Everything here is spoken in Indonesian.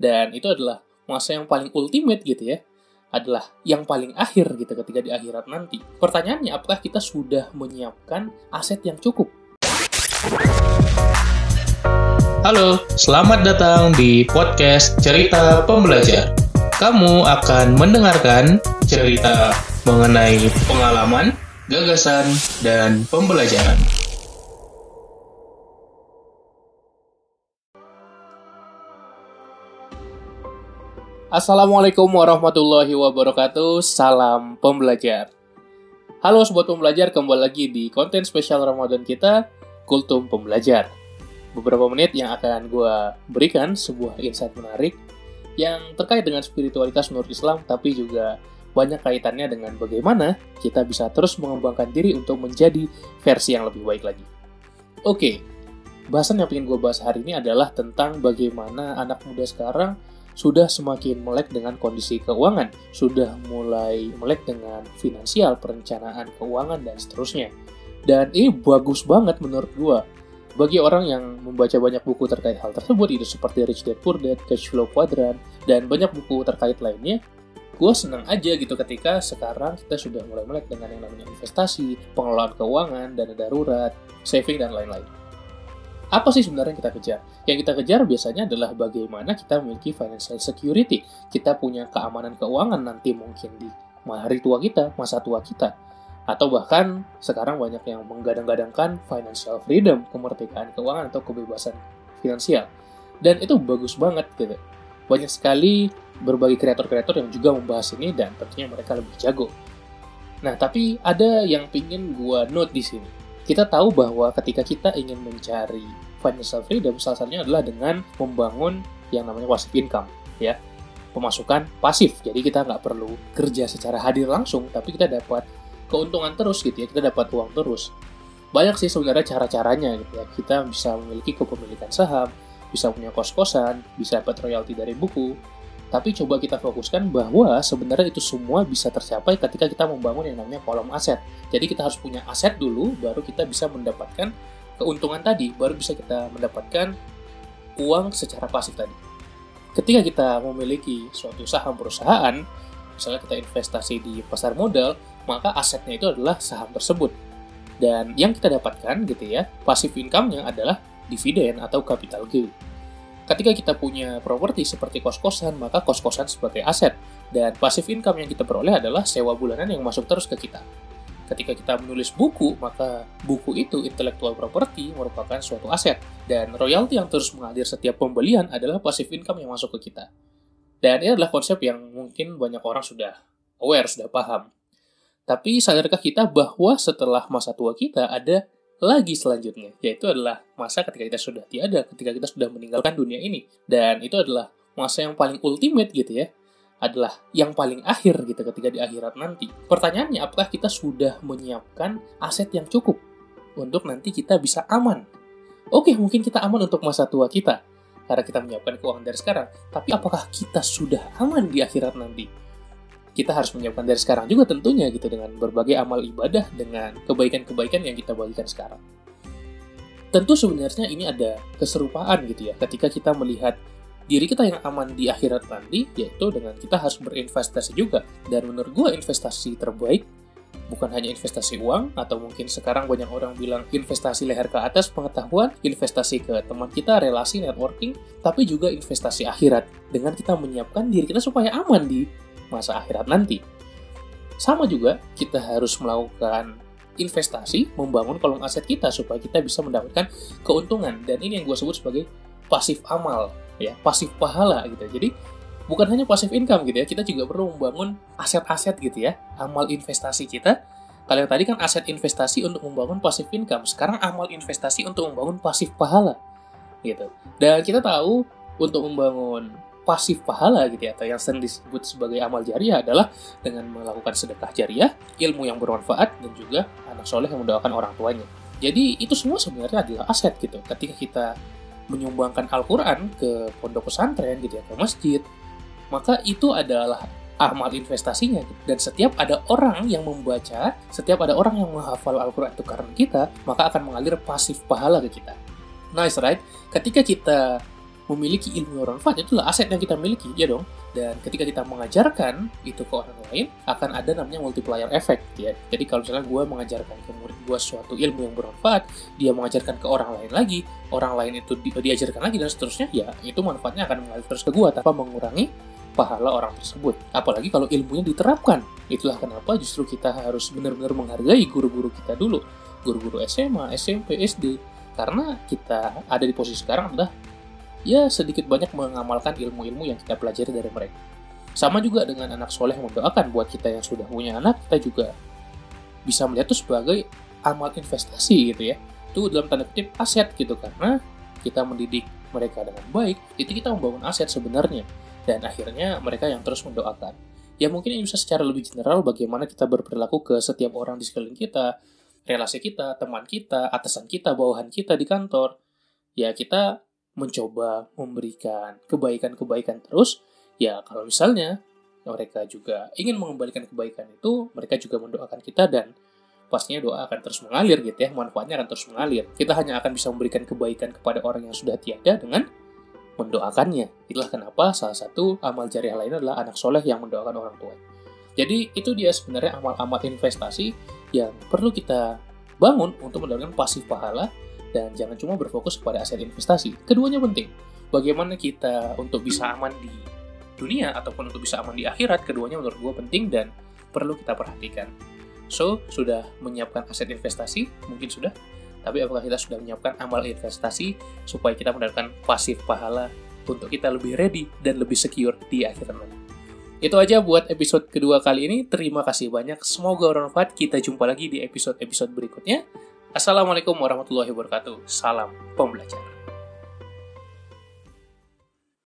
Dan itu adalah masa yang paling ultimate gitu ya. Adalah yang paling akhir gitu ketika di akhirat nanti. Pertanyaannya, apakah kita sudah menyiapkan aset yang cukup? Halo, selamat datang di podcast Cerita Pembelajar. Kamu akan mendengarkan cerita mengenai pengalaman, gagasan, dan pembelajaran. Assalamualaikum warahmatullahi wabarakatuh. Salam pembelajar. Halo sobat pembelajar, kembali lagi di konten spesial Ramadan kita, Kultum Pembelajar. Beberapa menit yang akan gue berikan sebuah insight menarik yang terkait dengan spiritualitas menurut Islam, tapi juga banyak kaitannya dengan bagaimana kita bisa terus mengembangkan diri untuk menjadi versi yang lebih baik lagi. Oke, bahasan yang ingin gue bahas hari ini adalah tentang bagaimana anak muda sekarang sudah semakin melek dengan kondisi keuangan, sudah mulai melek dengan finansial, perencanaan keuangan, dan seterusnya. Dan ini bagus banget menurut gua. Bagi orang yang membaca banyak buku terkait hal tersebut, itu seperti Rich Dad Poor Dad, Cash Flow Quadrant, dan banyak buku terkait lainnya, gue senang aja gitu ketika sekarang kita sudah mulai melek dengan yang namanya investasi, pengelolaan keuangan, dana darurat, saving, dan lain-lain. Apa sih sebenarnya yang kita kejar? Yang kita kejar biasanya adalah bagaimana kita memiliki financial security. Kita punya keamanan keuangan nanti mungkin di hari tua kita, masa tua kita. Atau bahkan sekarang banyak yang menggadang-gadangkan financial freedom, kemerdekaan keuangan atau kebebasan finansial. Dan itu bagus banget gitu. Banyak sekali berbagai kreator-kreator yang juga membahas ini dan tentunya mereka lebih jago. Nah, tapi ada yang pingin gua note di sini kita tahu bahwa ketika kita ingin mencari financial freedom, salah satunya adalah dengan membangun yang namanya passive income, ya pemasukan pasif. Jadi kita nggak perlu kerja secara hadir langsung, tapi kita dapat keuntungan terus gitu ya, kita dapat uang terus. Banyak sih sebenarnya cara-caranya gitu ya. Kita bisa memiliki kepemilikan saham, bisa punya kos-kosan, bisa dapat royalti dari buku, tapi coba kita fokuskan bahwa sebenarnya itu semua bisa tercapai ketika kita membangun yang namanya kolom aset. Jadi kita harus punya aset dulu, baru kita bisa mendapatkan keuntungan tadi, baru bisa kita mendapatkan uang secara pasif tadi. Ketika kita memiliki suatu saham perusahaan, misalnya kita investasi di pasar modal, maka asetnya itu adalah saham tersebut. Dan yang kita dapatkan gitu ya, pasif income-nya adalah dividen atau capital gain. Ketika kita punya properti seperti kos-kosan, maka kos-kosan sebagai aset. Dan passive income yang kita peroleh adalah sewa bulanan yang masuk terus ke kita. Ketika kita menulis buku, maka buku itu intellectual property merupakan suatu aset. Dan royalti yang terus mengalir setiap pembelian adalah passive income yang masuk ke kita. Dan ini adalah konsep yang mungkin banyak orang sudah aware, sudah paham. Tapi sadarkah kita bahwa setelah masa tua kita ada lagi selanjutnya, yaitu adalah masa ketika kita sudah tiada, ketika kita sudah meninggalkan dunia ini. Dan itu adalah masa yang paling ultimate gitu ya, adalah yang paling akhir gitu ketika di akhirat nanti. Pertanyaannya, apakah kita sudah menyiapkan aset yang cukup untuk nanti kita bisa aman? Oke, mungkin kita aman untuk masa tua kita, karena kita menyiapkan keuangan dari sekarang. Tapi apakah kita sudah aman di akhirat nanti? Kita harus menyiapkan dari sekarang juga tentunya gitu dengan berbagai amal ibadah dengan kebaikan-kebaikan yang kita bagikan sekarang. Tentu sebenarnya ini ada keserupaan gitu ya ketika kita melihat diri kita yang aman di akhirat nanti yaitu dengan kita harus berinvestasi juga dan menurut gue investasi terbaik bukan hanya investasi uang atau mungkin sekarang banyak orang bilang investasi leher ke atas pengetahuan, investasi ke teman kita, relasi, networking, tapi juga investasi akhirat dengan kita menyiapkan diri kita supaya aman di masa akhirat nanti. Sama juga, kita harus melakukan investasi, membangun kolom aset kita supaya kita bisa mendapatkan keuntungan. Dan ini yang gue sebut sebagai pasif amal, ya, pasif pahala gitu. Jadi bukan hanya pasif income gitu ya, kita juga perlu membangun aset-aset gitu ya, amal investasi kita. Kalau tadi kan aset investasi untuk membangun pasif income, sekarang amal investasi untuk membangun pasif pahala gitu. Dan kita tahu untuk membangun pasif pahala gitu ya atau yang sering disebut sebagai amal jariah adalah dengan melakukan sedekah jariah, ilmu yang bermanfaat dan juga anak soleh yang mendoakan orang tuanya. Jadi itu semua sebenarnya adalah aset gitu. Ketika kita menyumbangkan Al-Quran ke pondok pesantren gitu ya, ke masjid, maka itu adalah amal investasinya gitu. dan setiap ada orang yang membaca, setiap ada orang yang menghafal Al-Quran itu karena kita, maka akan mengalir pasif pahala ke kita. Nice right? Ketika kita memiliki ilmu yang bermanfaat itulah aset yang kita miliki, ya dong. Dan ketika kita mengajarkan itu ke orang lain, akan ada namanya multiplier effect, ya. Jadi kalau misalnya gue mengajarkan ke murid gue suatu ilmu yang bermanfaat, dia mengajarkan ke orang lain lagi, orang lain itu di diajarkan lagi dan seterusnya, ya itu manfaatnya akan mengalir terus ke gue tanpa mengurangi pahala orang tersebut. Apalagi kalau ilmunya diterapkan. Itulah kenapa justru kita harus benar-benar menghargai guru-guru kita dulu. Guru-guru SMA, SMP, SD. Karena kita ada di posisi sekarang adalah ya sedikit banyak mengamalkan ilmu-ilmu yang kita pelajari dari mereka. Sama juga dengan anak soleh yang mendoakan buat kita yang sudah punya anak, kita juga bisa melihat itu sebagai amal investasi gitu ya. Itu dalam tanda kutip aset gitu karena kita mendidik mereka dengan baik, itu kita membangun aset sebenarnya. Dan akhirnya mereka yang terus mendoakan. Ya mungkin ini bisa secara lebih general bagaimana kita berperilaku ke setiap orang di sekeliling kita, relasi kita, teman kita, atasan kita, bawahan kita di kantor. Ya kita mencoba memberikan kebaikan-kebaikan terus, ya kalau misalnya mereka juga ingin mengembalikan kebaikan itu, mereka juga mendoakan kita dan pastinya doa akan terus mengalir gitu ya, manfaatnya akan terus mengalir. Kita hanya akan bisa memberikan kebaikan kepada orang yang sudah tiada dengan mendoakannya. Itulah kenapa salah satu amal jariah lainnya adalah anak soleh yang mendoakan orang tua. Jadi itu dia sebenarnya amal-amal investasi yang perlu kita bangun untuk mendapatkan pasif pahala dan jangan cuma berfokus pada aset investasi. Keduanya penting. Bagaimana kita untuk bisa aman di dunia ataupun untuk bisa aman di akhirat, keduanya menurut gue penting dan perlu kita perhatikan. So, sudah menyiapkan aset investasi? Mungkin sudah. Tapi apakah kita sudah menyiapkan amal investasi supaya kita mendapatkan pasif pahala untuk kita lebih ready dan lebih secure di akhirat nanti? Itu aja buat episode kedua kali ini. Terima kasih banyak. Semoga bermanfaat. Kita jumpa lagi di episode-episode berikutnya. Assalamualaikum warahmatullahi wabarakatuh. Salam pembelajar.